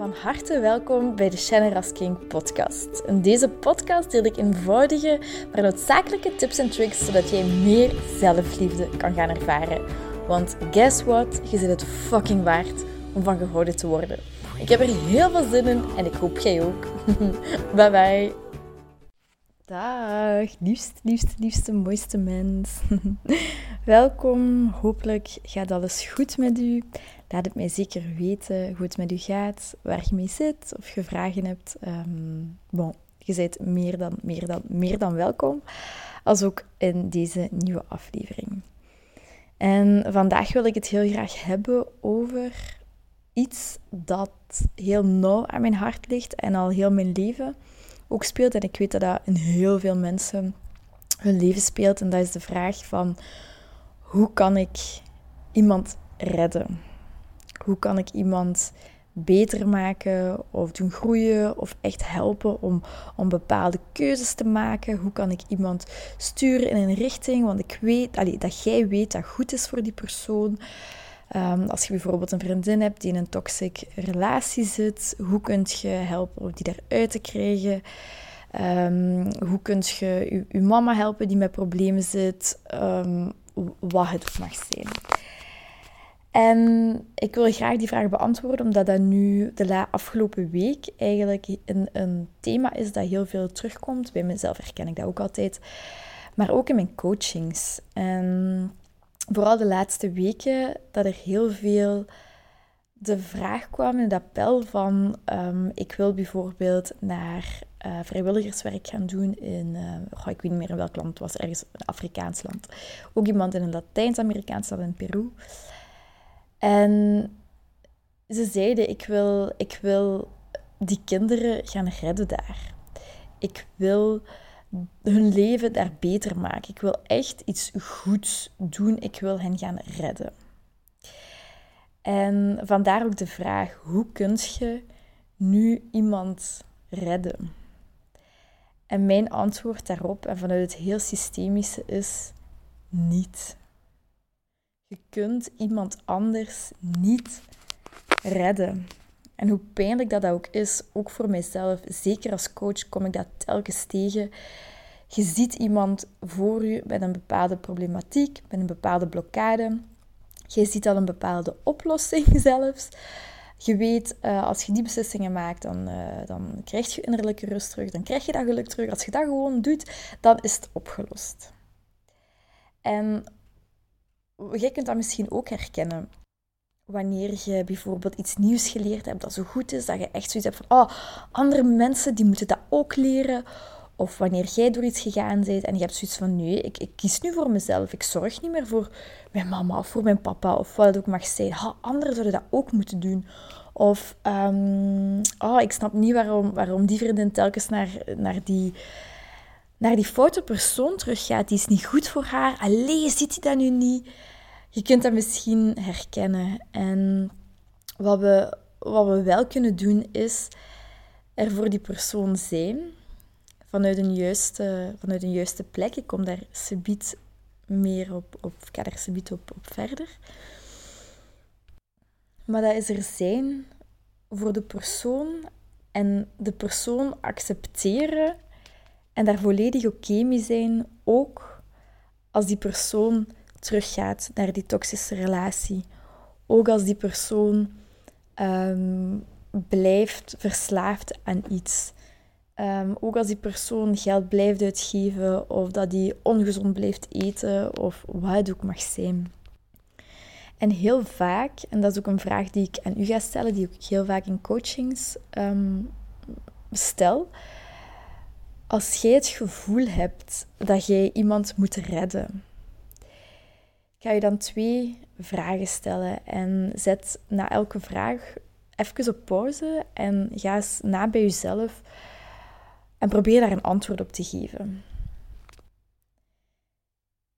Van harte welkom bij de Shannon King podcast. In deze podcast deel ik eenvoudige, maar noodzakelijke tips en tricks zodat jij meer zelfliefde kan gaan ervaren. Want guess what? Je zit het fucking waard om van gehouden te worden. Ik heb er heel veel zin in en ik hoop jij ook. bye bye. Dag, liefst, liefste, liefste, mooiste mens. Welkom, hopelijk gaat alles goed met u. Laat het mij zeker weten hoe het met u gaat, waar je mee zit, of je vragen hebt. Um, bon, je bent meer dan, meer, dan, meer dan welkom, als ook in deze nieuwe aflevering. En vandaag wil ik het heel graag hebben over iets dat heel nauw aan mijn hart ligt en al heel mijn leven ook speelt. En ik weet dat dat in heel veel mensen hun leven speelt. En dat is de vraag van hoe kan ik iemand redden? Hoe kan ik iemand beter maken of doen groeien of echt helpen om, om bepaalde keuzes te maken? Hoe kan ik iemand sturen in een richting? Want ik weet dat jij weet dat goed is voor die persoon. Um, als je bijvoorbeeld een vriendin hebt die in een toxic relatie zit, hoe kun je helpen om die eruit te krijgen? Um, hoe kun je je mama helpen die met problemen zit? Um, wat het mag zijn. En ik wil graag die vraag beantwoorden, omdat dat nu de afgelopen week eigenlijk een, een thema is dat heel veel terugkomt. Bij mezelf herken ik dat ook altijd. Maar ook in mijn coachings. En vooral de laatste weken dat er heel veel de vraag kwam in het appel van um, ik wil bijvoorbeeld naar uh, vrijwilligerswerk gaan doen in, uh, ik weet niet meer in welk land het was, ergens een Afrikaans land. Ook iemand in een Latijns-Amerikaans land in Peru. En ze zeiden, ik wil, ik wil die kinderen gaan redden daar. Ik wil hun leven daar beter maken. Ik wil echt iets goeds doen. Ik wil hen gaan redden. En vandaar ook de vraag: hoe kun je nu iemand redden? En mijn antwoord daarop, en vanuit het heel systemische, is niet. Je kunt iemand anders niet redden. En hoe pijnlijk dat, dat ook is, ook voor mijzelf, zeker als coach kom ik dat telkens tegen. Je ziet iemand voor je met een bepaalde problematiek, met een bepaalde blokkade. Je ziet al een bepaalde oplossing zelfs. Je weet, uh, als je die beslissingen maakt, dan, uh, dan krijg je innerlijke rust terug. Dan krijg je dat geluk terug. Als je dat gewoon doet, dan is het opgelost. En jij kunt dat misschien ook herkennen. Wanneer je bijvoorbeeld iets nieuws geleerd hebt dat zo goed is, dat je echt zoiets hebt van, oh, andere mensen die moeten dat ook leren. Of wanneer jij door iets gegaan bent en je hebt zoiets van, nee, ik, ik kies nu voor mezelf. Ik zorg niet meer voor mijn mama of voor mijn papa of wat het ook mag zijn. Ha, anderen zouden dat ook moeten doen. Of, um, oh, ik snap niet waarom, waarom die vriendin telkens naar, naar die naar die foute persoon teruggaat, die is niet goed voor haar. Allee, ziet hij dat nu niet? Je kunt dat misschien herkennen. En wat we, wat we wel kunnen doen, is er voor die persoon zijn. Vanuit een juiste, vanuit een juiste plek. Ik kom daar subiet meer op, op, ik ga daar subiet op, op verder. Maar dat is er zijn voor de persoon en de persoon accepteren en daar volledig oké mee zijn, ook als die persoon teruggaat naar die toxische relatie. Ook als die persoon ehm, blijft verslaafd aan iets. Ehm, ook als die persoon geld blijft uitgeven of dat die ongezond blijft eten of wat het ook mag zijn. En heel vaak, en dat is ook een vraag die ik aan u ga stellen, die ik heel vaak in coachings um, stel, als jij het gevoel hebt dat jij iemand moet redden, ga je dan twee vragen stellen en zet na elke vraag even op pauze en ga eens na bij jezelf en probeer daar een antwoord op te geven.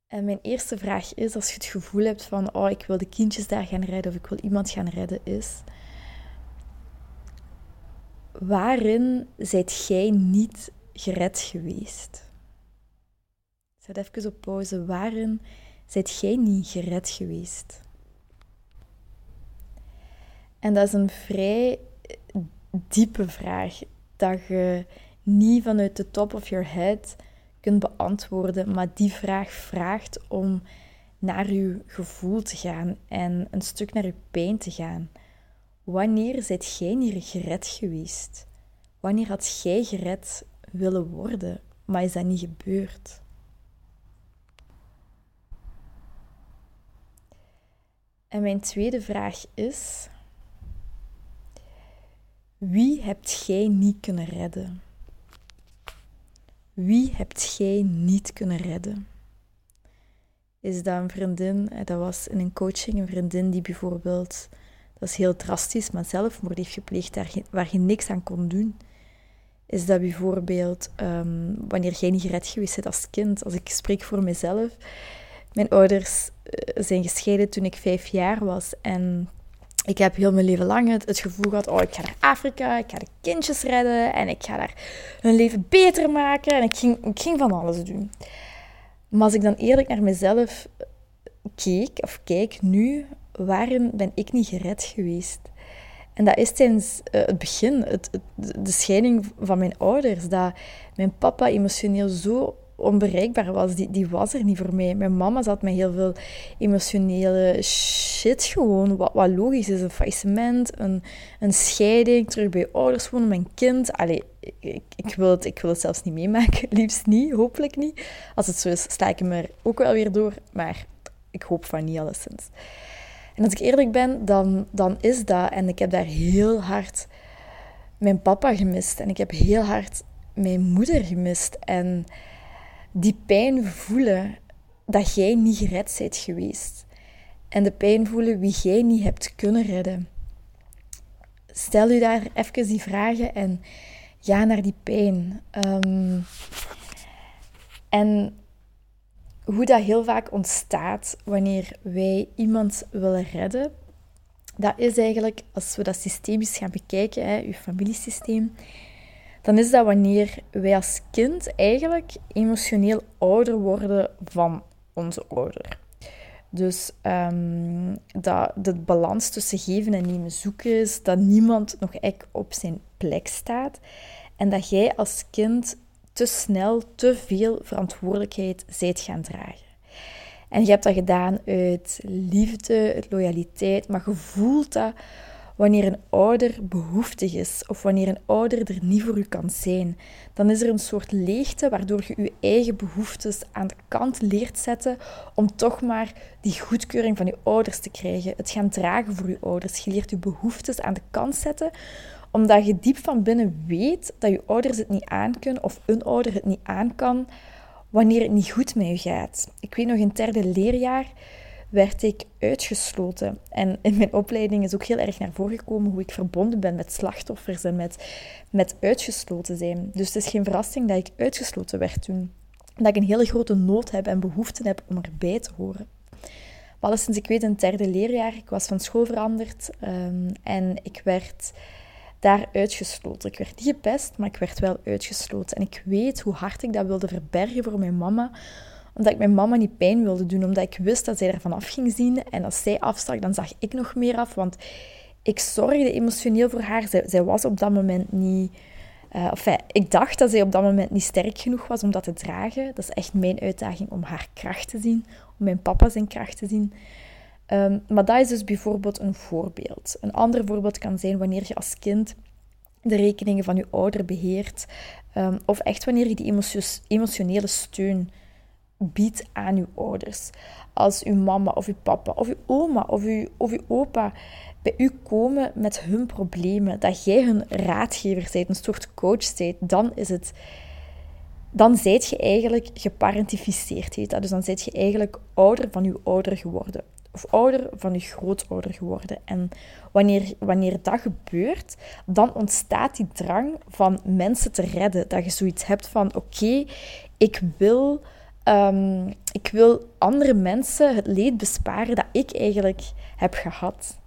En mijn eerste vraag is, als je het gevoel hebt van, oh, ik wil de kindjes daar gaan redden of ik wil iemand gaan redden, is, waarin zijt jij niet gered geweest? Zet even op pauze. Waarin zijt jij niet gered geweest? En dat is een vrij diepe vraag dat je niet vanuit de top of your head kunt beantwoorden, maar die vraag vraagt om naar je gevoel te gaan en een stuk naar je pijn te gaan. Wanneer zijt jij niet gered geweest? Wanneer had jij gered willen worden, maar is dat niet gebeurd? En mijn tweede vraag is: wie hebt jij niet kunnen redden? Wie hebt jij niet kunnen redden? Is dat een vriendin? Eh, dat was in een coaching een vriendin die bijvoorbeeld, dat is heel drastisch, maar zelfmoord heeft gepleegd waar je niks aan kon doen. Is dat bijvoorbeeld um, wanneer jij niet gered geweest bent als kind? Als ik spreek voor mezelf. Mijn ouders eh, zijn gescheiden toen ik vijf jaar was. En ik heb heel mijn leven lang het, gevoel gehad, oh, ik ga naar Afrika, ik ga de kindjes redden en ik ga daar hun leven beter maken. En ik ging, ik ging van alles doen. Maar als ik dan eerlijk naar mezelf keek, of kijk nu, waarin ben ik niet gered geweest? En dat is sinds uh, het begin, het, de scheiding van mijn ouders, dat mijn papa emotioneel zo onbereikbaar was. Die, die was er niet voor mij. Mijn mama zat met heel veel emotionele shit gewoon. Wat, wat logisch is. Een faillissement, een, een scheiding, terug bij ouders wonen, mijn kind. Allee, ik, ik, wil het, ik wil het zelfs niet meemaken. Liefst niet, hopelijk niet. Als het zo is, sta ik er ook wel weer door. Maar ik hoop van niet, alleszins. En als ik eerlijk ben, dan, dan is dat. En ik heb daar heel hard mijn papa gemist. En ik heb heel hard mijn moeder gemist. En die pijn voelen dat jij niet gered bent geweest. En de pijn voelen wie jij niet hebt kunnen redden. Stel je daar even die vragen en ga naar die pijn. Ehm, en hoe dat heel vaak ontstaat wanneer wij iemand willen redden, dat is eigenlijk, als we dat systemisch gaan bekijken, je familiesysteem, dan is dat wanneer wij als kind eigenlijk emotioneel ouder worden van onze ouder. Dus um, dat de balans tussen geven en nemen zoeken is, dat niemand nog echt op zijn plek staat en dat jij als kind te snel te veel verantwoordelijkheid zijt gaan dragen. En je hebt dat gedaan uit liefde, uit loyaliteit, maar je voelt dat wanneer een ouder behoeftig is of wanneer een ouder er niet voor u kan zijn, dan is er een soort leegte waardoor je je eigen behoeftes aan de kant leert zetten om toch maar die goedkeuring van je ouders te krijgen. Het gaan dragen voor je ouders. Je leert je behoeftes aan de kant zetten omdat je diep van binnen weet dat je ouders het niet aankunnen of een ouder het niet aan kan wanneer het niet goed met je gaat. Ik weet nog in het derde leerjaar werd ik uitgesloten. En in mijn opleiding is ook heel erg naar voren gekomen hoe ik verbonden ben met slachtoffers en met, met uitgesloten zijn. Dus het is geen verrassing dat ik uitgesloten werd toen. Dat ik een hele grote nood heb en behoefte heb om erbij te horen. Maar sinds ik weet, in derde leerjaar, ik was van school veranderd um, en ik werd daar uitgesloten. Ik werd niet gepest, maar ik werd wel uitgesloten. En ik weet hoe hard ik dat wilde verbergen voor mijn mama, omdat ik mijn mama niet pijn wilde doen. Omdat ik wist dat zij ervan af ging zien. En als zij afstak, dan zag ik nog meer af. Want ik zorgde emotioneel voor haar. Zij, zij was op dat moment niet... Uh, enfin, ik dacht dat zij op dat moment niet sterk genoeg was om dat te dragen. Dat is echt mijn uitdaging om haar kracht te zien. Om mijn papa zijn kracht te zien. Um, maar dat is dus bijvoorbeeld een voorbeeld. Een ander voorbeeld kan zijn wanneer je als kind de rekeningen van je ouder beheert. Um, of echt wanneer je die emotionele steun biedt aan uw ouders. Als uw mama of uw papa of uw oma of uw, of uw opa bij u komen met hun problemen, dat jij hun raadgever bent, een soort coach bent, dan is het... Dan zijt je eigenlijk geparentificeerd, heet dat. Dus dan zijt je eigenlijk ouder van uw ouder geworden. Of ouder van uw grootouder geworden. En wanneer, wanneer dat gebeurt, dan ontstaat die drang van mensen te redden. Dat je zoiets hebt van, oké, ik wil Ehm, ik wil andere mensen het leed besparen dat ik eigenlijk heb gehad.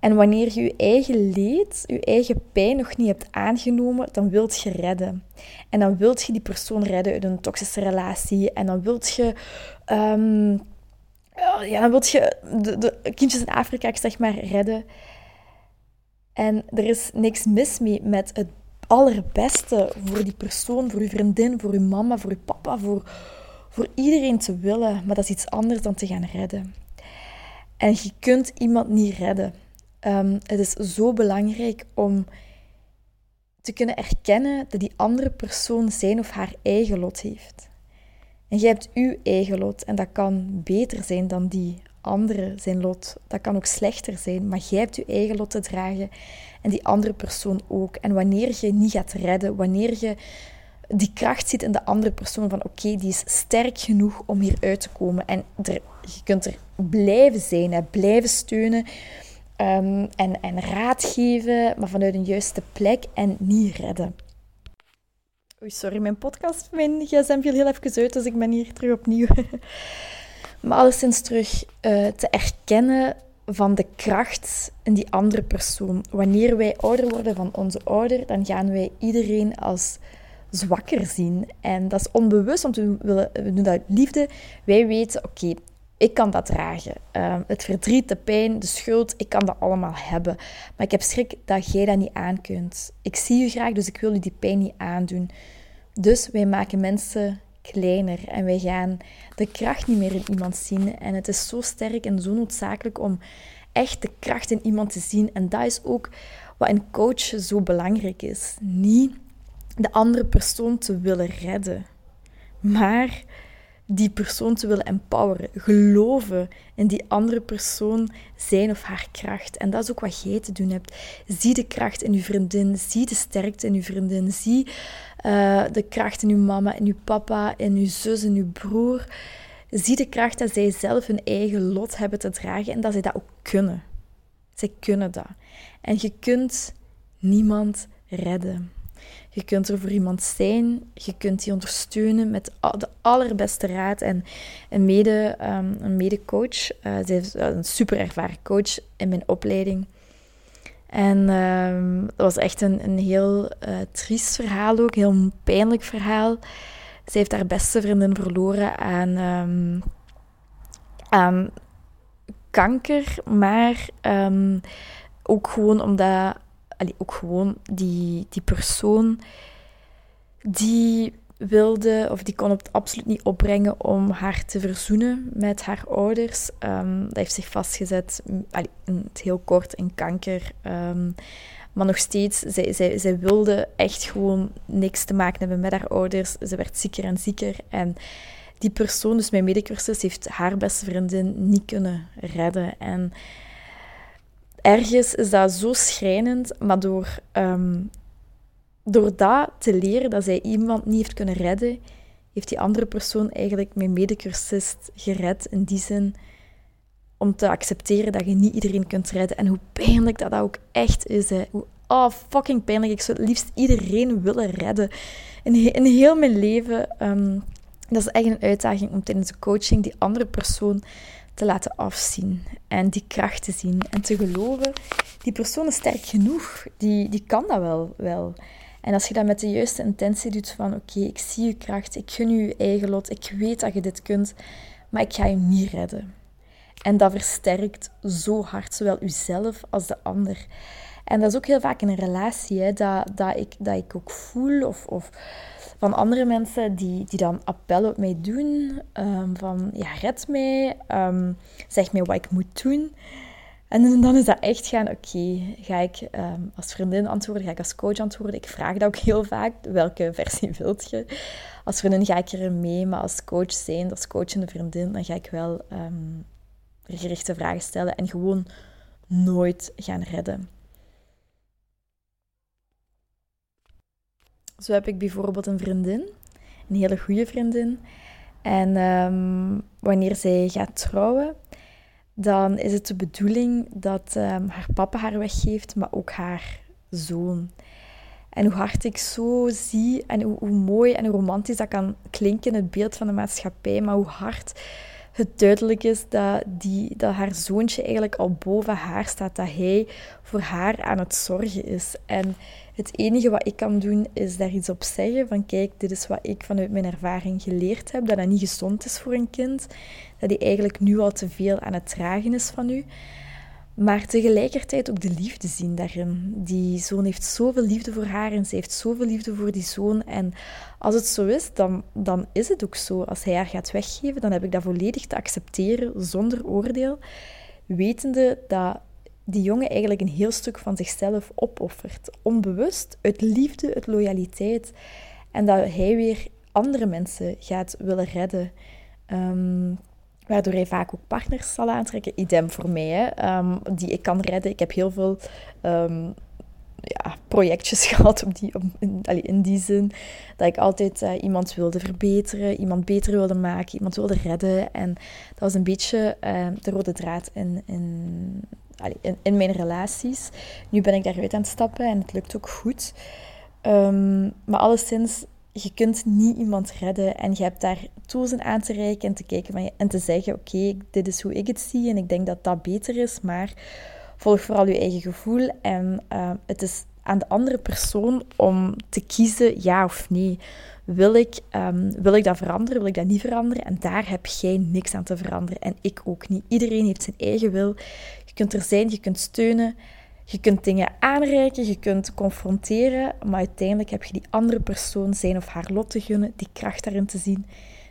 En wanneer je je eigen leed, je eigen pijn nog niet hebt aangenomen, dan wilt je redden. En dan wilt je die persoon redden uit een toxische relatie. En dan wilt je... Um, ja, dan wilt je de, de kindjes in Afrika, ik zeg maar, redden. En er is niks mis mee met het allerbeste voor die persoon, voor uw vriendin, voor uw mama, voor uw papa, voor, voor iedereen te willen. Maar dat is iets anders dan te gaan redden. En je kunt iemand niet redden. Ehm, het is zo belangrijk om te kunnen erkennen dat die andere persoon zijn of haar eigen lot heeft. En jij hebt uw eigen lot en dat kan beter zijn dan die andere zijn lot. Dat kan ook slechter zijn, maar jij hebt je eigen lot te dragen en die andere persoon ook. En wanneer je niet gaat redden, wanneer je die kracht ziet in de andere persoon van oké, die is sterk genoeg om hieruit te komen. En je kunt er blijven zijn, blijven steunen um, en, en raad geven, maar vanuit een juiste plek en niet redden. Oei, sorry, mijn podcast, mijn gsm viel heel even uit, dus ik ben hier terug opnieuw. maar alleszins terug uh, te erkennen van de kracht in die andere persoon. Wanneer wij ouder worden van onze ouder, dan gaan wij iedereen als zwakker zien. En dat is onbewust, want we, willen, we doen dat liefde. Wij weten, oké, ik kan dat dragen. Uh, het verdriet, de pijn, de schuld, ik kan dat allemaal hebben. Maar ik heb schrik dat jij dat niet aan kunt. Ik zie je graag, dus ik wil je die pijn niet aandoen. Dus wij maken mensen kleiner en wij gaan de kracht niet meer in iemand zien. En het is zo sterk en zo noodzakelijk om echt de kracht in iemand te zien. En dat is ook wat een coach zo belangrijk is. Niet de andere persoon te willen redden, maar die persoon te willen empoweren. Geloven in die andere persoon zijn of haar kracht. En dat is ook wat jij te doen hebt. Zie de kracht in je vriendin. Zie de sterkte in je vriendin. Zie uh, de kracht in uw mama, in uw papa, in uw zus, in uw broer. Zie de kracht dat zij zelf hun eigen lot hebben te dragen en dat zij dat ook kunnen. Zij kunnen dat. En je kunt niemand redden. Je kunt er voor iemand zijn, je kunt die ondersteunen met de allerbeste raad. En een, mede, um, een medecoach, uh, zij is een super ervaren coach in mijn opleiding, en um, dat was echt een, een heel uh, triest verhaal ook, heel pijnlijk verhaal. Ze heeft haar beste vriendin verloren aan, um, aan kanker, maar ook gewoon omdat, allee, ook gewoon die, die persoon die wilde, of die kon het absoluut niet opbrengen om haar te verzoenen met haar ouders. Um, dat heeft zich vastgezet, in het heel kort, in kanker. Um, maar nog steeds, zij, zij, zij wilde echt gewoon niks te maken hebben met haar ouders. Ze werd zieker en zieker. En die persoon, dus mijn medecursus, heeft haar beste vriendin niet kunnen redden. En ergens is dat zo schrijnend, maar door um, door dat te leren dat zij iemand niet heeft kunnen redden, heeft die andere persoon eigenlijk mijn medecursist gered. In die zin om te accepteren dat je niet iedereen kunt redden. En hoe pijnlijk dat, dat ook echt is. Hè. Hoe oh, fucking pijnlijk. Ik zou het liefst iedereen willen redden. In, in heel mijn leven. Um, dat is echt een uitdaging om tijdens de coaching die andere persoon te laten afzien. En die kracht te zien. En te geloven, die persoon is sterk genoeg. Die, die kan dat wel. wel. En als je dat met de juiste intentie doet van oké, ik zie je kracht, ik gun je je eigen lot, ik weet dat je dit kunt, maar ik ga je niet redden. En dat versterkt zo hard, zowel uzelf als de ander. En dat is ook heel vaak in een relatie, hè, dat, dat, ik, dat ik ook voel, of, of van andere mensen die, die dan appellen op mij doen, um, van ja, red mij, um, zeg mij wat ik moet doen. En dan is dat echt gaan, oké, ga ik ehm, als vriendin antwoorden, ga ik als coach antwoorden? Ik vraag dat ook heel vaak, welke versie wilt je? Als vriendin ga ik erin mee, maar als coach zijn, als coachende vriendin, dan ga ik wel gerichte vragen stellen en gewoon nooit gaan redden. Zo heb ik bijvoorbeeld een vriendin, een hele goede vriendin. En um, wanneer zij gaat trouwen, dan is het de bedoeling dat um, haar papa haar weggeeft, maar ook haar zoon. En hoe hard ik zo zie en hoe, hoe, mooi en hoe romantisch dat kan klinken in het beeld van de maatschappij, maar hoe hard het duidelijk is dat, die, dat haar zoontje eigenlijk al boven haar staat, dat hij voor haar aan het zorgen is. En het enige wat ik kan doen is daar iets op zeggen van kijk, dit is wat ik vanuit mijn ervaring geleerd heb, dat dat niet gezond is voor een kind, dat hij eigenlijk nu al te veel aan het dragen is van u. maar tegelijkertijd ook de liefde zien daarin. Die zoon heeft zoveel liefde voor haar en ze heeft zoveel liefde voor die zoon. En als het zo is, dan, dan is het ook zo. Als hij haar gaat weggeven, dan heb ik dat volledig te accepteren zonder oordeel. Wetende dat die jongen eigenlijk een heel stuk van zichzelf opoffert. Onbewust, uit liefde, uit loyaliteit. En dat hij weer andere mensen gaat willen redden. Um, Waardoor hij vaak ook partners zal aantrekken. Idem voor mij, hè, ehm, die ik kan redden. Ik heb heel veel um, ja, projectjes gehad op die, in, in, die zin. Dat ik altijd uh, iemand wilde verbeteren, iemand beter wilde maken, iemand wilde redden. En dat was een beetje uh, de rode draad in, in, in, mijn relaties. Nu ben ik daaruit aan het stappen en het lukt ook goed. Um, maar alleszins je kunt niet iemand redden en je hebt daar tools in aan te reiken en te kijken en te zeggen, oké, dit is hoe ik het zie en ik denk dat dat beter is, maar volg vooral je eigen gevoel en uh, het is aan de andere persoon om te kiezen ja of nee. Wil ik, um, wil ik dat veranderen? Wil ik dat niet veranderen? En daar heb jij niks aan te veranderen. En ik ook niet. Iedereen heeft zijn eigen wil. Je kunt er zijn, je kunt steunen. Je kunt dingen aanreiken, je kunt confronteren, maar uiteindelijk heb je die andere persoon zijn of haar lot te gunnen, die kracht daarin te zien,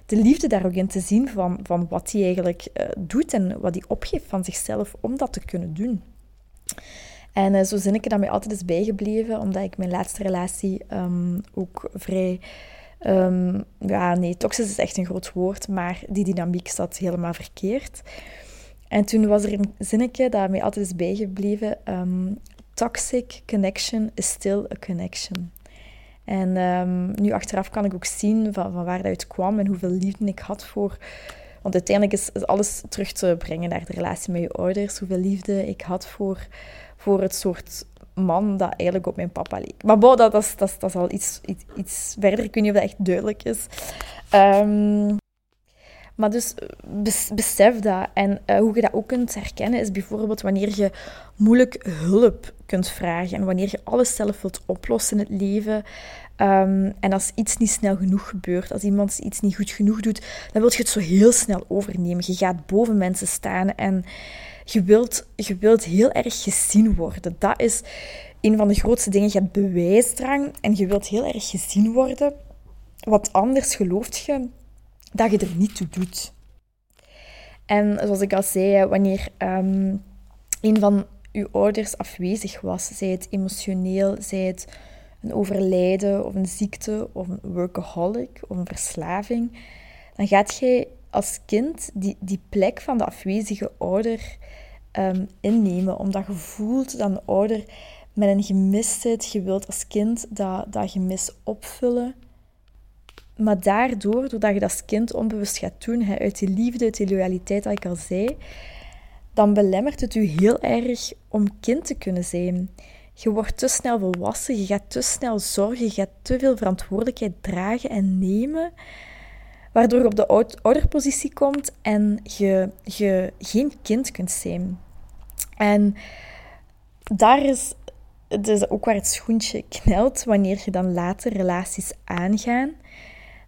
de liefde daar ook in te zien van, van wat hij eigenlijk uh, doet en wat hij opgeeft van zichzelf om dat te kunnen doen. En uh, zo zinnetje dat mij altijd is bijgebleven, omdat ik mijn laatste relatie um, ook vrij... Um, ja, nee, toxisch is echt een groot woord, maar die dynamiek zat helemaal verkeerd. En toen was er een zinnetje dat mij altijd is bijgebleven. Um, Toxic connection is still a connection. En um, nu achteraf kan ik ook zien van, waar dat uit kwam en hoeveel liefde ik had voor... Want uiteindelijk is, alles terug te brengen naar de relatie met je ouders. Hoeveel liefde ik had voor, voor het soort man dat eigenlijk op mijn papa leek. Maar bon, dat, dat, dat, is al iets, iets, iets verder. Ik weet niet of dat echt duidelijk is. Um, maar dus besef dat. En uh, hoe je dat ook kunt herkennen is bijvoorbeeld wanneer je moeilijk hulp kunt vragen en wanneer je alles zelf wilt oplossen in het leven. Um, en als iets niet snel genoeg gebeurt, als iemand iets niet goed genoeg doet, dan wil je het zo heel snel overnemen. Je gaat boven mensen staan en je wilt, je wilt heel erg gezien worden. Dat is een van de grootste dingen. Je hebt bewijsdrang en je wilt heel erg gezien worden. Want anders gelooft je dat je er niet toe doet. En zoals ik al zei, wanneer um, een van uw ouders afwezig was, zij het emotioneel, zij het een overlijden of een ziekte of een workaholic of een verslaving, dan gaat jij als kind die, die plek van de afwezige ouder um, innemen, omdat je voelt dat een ouder met een gemis zit. Je wilt als kind dat, dat gemis opvullen. Maar daardoor, doordat je dat als kind onbewust gaat doen, hè, uit die liefde, uit die loyaliteit, dat ik al zei, dan belemmert het u heel erg om kind te kunnen zijn. Je wordt te snel volwassen, je gaat te snel zorgen, je gaat te veel verantwoordelijkheid dragen en nemen, waardoor je op de ouderpositie komt en je, je geen kind kunt zijn. En daar is, is ook waar het schoentje knelt wanneer je dan later relaties aangaan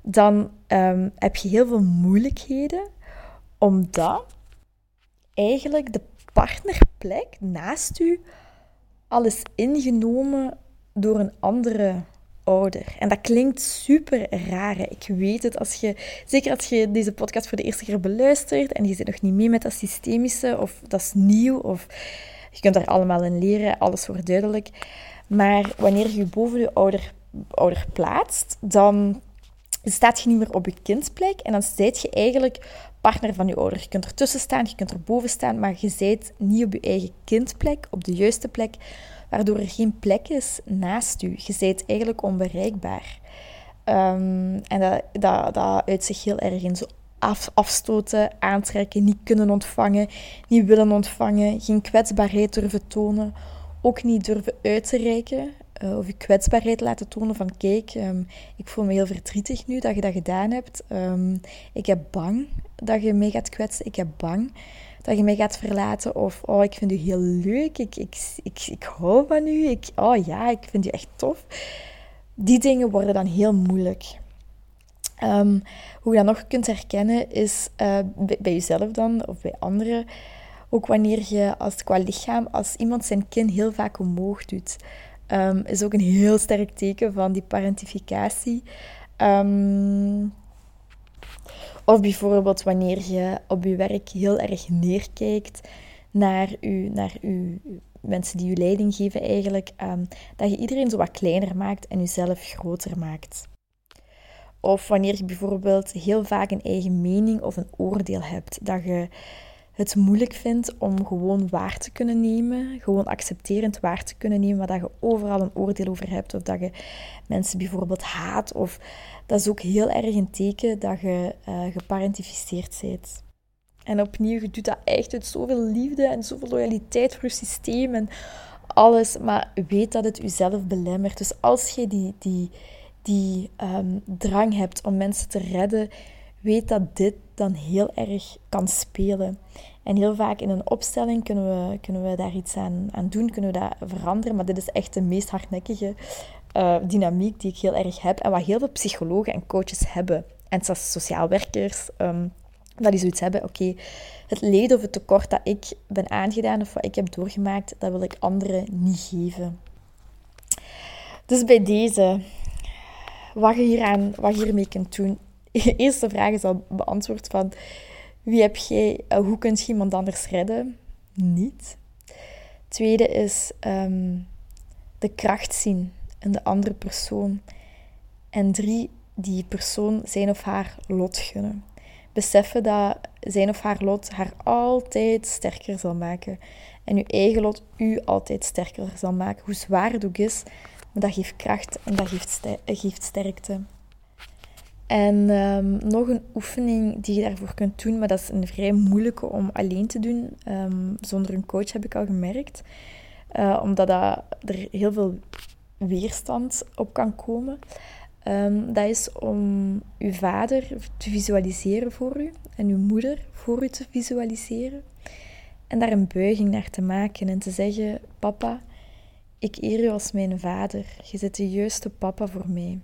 dan um, heb je heel veel moeilijkheden, omdat eigenlijk de partnerplek naast u al is ingenomen door een andere ouder. En dat klinkt super raar. Ik weet het, als je, zeker als je deze podcast voor de eerste keer beluistert en je zit nog niet mee met dat systemische, of dat is nieuw, of je kunt daar allemaal in leren, alles wordt duidelijk. Maar wanneer je je boven je ouder, ouder plaatst, dan staat je niet meer op je kindplek en dan zijt je eigenlijk partner van je ouder. Je kunt ertussen staan, je kunt erboven staan, maar je zijt niet op je eigen kindplek, op de juiste plek, waardoor er geen plek is naast je. Je zijt eigenlijk onbereikbaar. Um, en dat, dat, dat uit zich heel erg in zo af, afstoten, aantrekken, niet kunnen ontvangen, niet willen ontvangen, geen kwetsbaarheid durven tonen, ook niet durven uit te reiken uh, of je kwetsbaarheid laten tonen van kijk, ehm, ik voel me heel verdrietig nu dat je dat gedaan hebt. Um, ik heb bang dat je mij gaat kwetsen. Ik heb bang dat je mij gaat verlaten. Of oh, ik vind u heel leuk. Ik, ik, ik, ik hou van u. Ik, oh ja, ik vind u echt tof. Die dingen worden dan heel moeilijk. Um, hoe je dat nog kunt herkennen is bij, bij, jezelf dan, of bij anderen Ook wanneer je als qua lichaam, als iemand zijn kin heel vaak omhoog doet, um, is ook een heel sterk teken van die parentificatie. Um, of bijvoorbeeld wanneer je op je werk heel erg neerkijkt naar, u, naar uw mensen die je leiding geven eigenlijk, um, dat je iedereen zo wat kleiner maakt en jezelf groter maakt. Of wanneer je bijvoorbeeld heel vaak een eigen mening of een oordeel hebt, dat je het moeilijk vindt om gewoon waar te kunnen nemen, gewoon accepterend waar te kunnen nemen, waar dat je overal een oordeel over hebt, of dat je mensen bijvoorbeeld haat, of dat is ook heel erg een teken dat je uh, geparentificeerd bent. En opnieuw, je doet dat echt uit zoveel liefde en zoveel loyaliteit voor je systeem en alles, maar weet dat het jezelf belemmert. Dus als je die, die, die um, drang hebt om mensen te redden, weet dat dit dan heel erg kan spelen. En heel vaak in een opstelling kunnen we, kunnen we daar iets aan, aan doen, kunnen we dat veranderen. Maar dit is echt de meest hardnekkige uh, dynamiek die ik heel erg heb. En wat heel veel psychologen en coaches hebben. En zelfs sociaal werkers. Um, dat die zoiets hebben, oké, het leed of het tekort dat ik ben aangedaan of wat ik heb doorgemaakt, dat wil ik anderen niet geven. Dus bij deze, wat je, hieraan, wat je hiermee kunt doen. Eerste vraag is al beantwoord van, wie heb jij, uh, hoe kun je iemand anders redden? Niet. Tweede is um, de kracht zien in de andere persoon. En drie, die persoon zijn of haar lot gunnen. Beseffen dat zijn of haar lot haar altijd sterker zal maken. En uw eigen lot u altijd sterker zal maken. Hoe zwaar het ook is, maar dat geeft kracht en dat geeft, geeft sterkte. En um, nog een oefening die je daarvoor kunt doen, maar dat is een vrij moeilijke om alleen te doen. Um, zonder een coach heb ik al gemerkt. Uh, omdat dat, er heel veel weerstand op kan komen. Um, dat is om uw vader te visualiseren voor u en uw moeder voor u te visualiseren. En daar een buiging naar te maken en te zeggen: Papa, ik eer u als mijn vader. Je bent de juiste papa voor mij.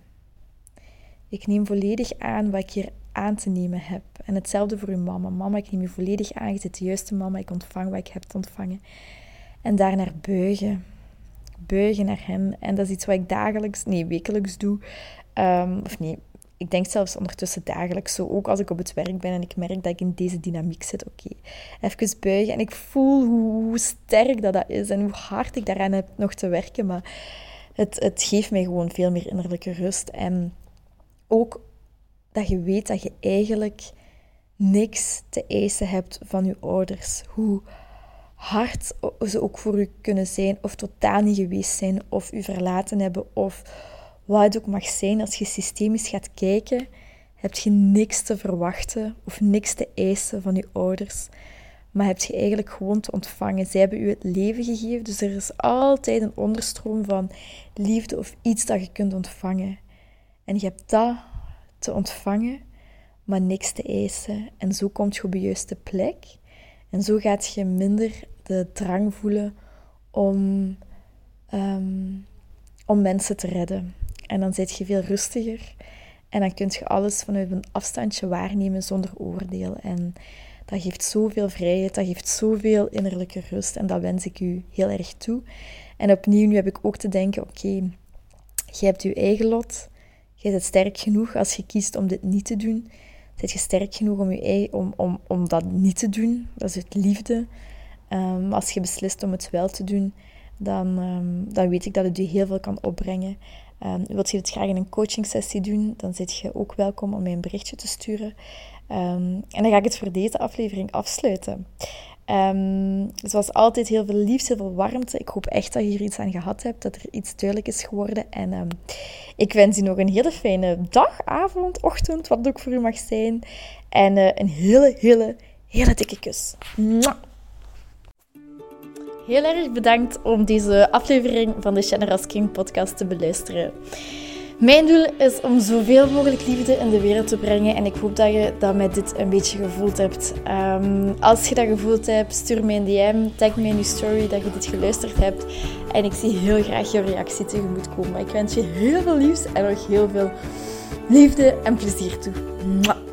Ik neem volledig aan wat ik hier aan te nemen heb. En hetzelfde voor uw mama. Mama, ik neem u volledig aan. Je bent de juiste mama. Ik ontvang wat ik heb te ontvangen. En daarnaar buigen. Buigen naar hem. En dat is iets wat ik dagelijks, nee, wekelijks doe. Um, of nee, ik denk zelfs ondertussen dagelijks zo. Ook als ik op het werk ben en ik merk dat ik in deze dynamiek zit. Oké, even buigen. En ik voel hoe, hoe, sterk dat, dat is en hoe hard ik daaraan heb nog te werken. Maar het, het geeft mij gewoon veel meer innerlijke rust. En ook dat je weet dat je eigenlijk niks te eisen hebt van je ouders. Hoe hard ze ook voor u kunnen zijn, of totaal niet geweest zijn, of u verlaten hebben, of wat het ook mag zijn. Als je systemisch gaat kijken, heb je niks te verwachten of niks te eisen van je ouders. Maar heb je eigenlijk gewoon te ontvangen. Zij hebben u het leven gegeven, dus er is altijd een onderstroom van liefde of iets dat je kunt ontvangen. En je hebt dat te ontvangen, maar niks te eisen. En zo kom je op de juiste plek. En zo gaat je minder de drang voelen om, ehm, om mensen te redden. En dan zit je veel rustiger. En dan kun je alles vanuit een afstandje waarnemen zonder oordeel. En dat geeft zoveel vrijheid, dat geeft zoveel innerlijke rust. En dat wens ik u heel erg toe. En opnieuw, nu heb ik ook te denken, oké, je hebt je eigen lot. Je bent sterk genoeg als je kiest om dit niet te doen. Zit je sterk genoeg om, je om, om, om dat niet te doen? Dat is het liefde. Um, als je beslist om het wel te doen, dan, um, dan weet ik dat het je heel veel kan opbrengen. Um, wilt je het graag in een coaching sessie doen, dan zit je ook welkom om mij een berichtje te sturen. en dan ga ik het voor deze aflevering afsluiten. Um, zoals altijd heel veel liefde, heel veel warmte. Ik hoop echt dat je hier iets aan gehad hebt, dat er iets duidelijk is geworden. En um, ik wens je nog een hele fijne dag, avond, ochtend, wat ook voor u mag zijn. En uh, een hele, hele, hele dikke kus. Heel erg bedankt om deze aflevering van de Generous King podcast te beluisteren. Mijn doel is om zoveel mogelijk liefde in de wereld te brengen. En ik hoop dat je dat met dit een beetje gevoeld hebt. Um, als je dat gevoeld hebt, stuur me een DM. Tag me in je story dat je dit geluisterd hebt. En ik zie heel graag je reactie tegemoet komen. Ik wens je heel veel liefs en nog heel veel liefde en plezier toe. Mwah.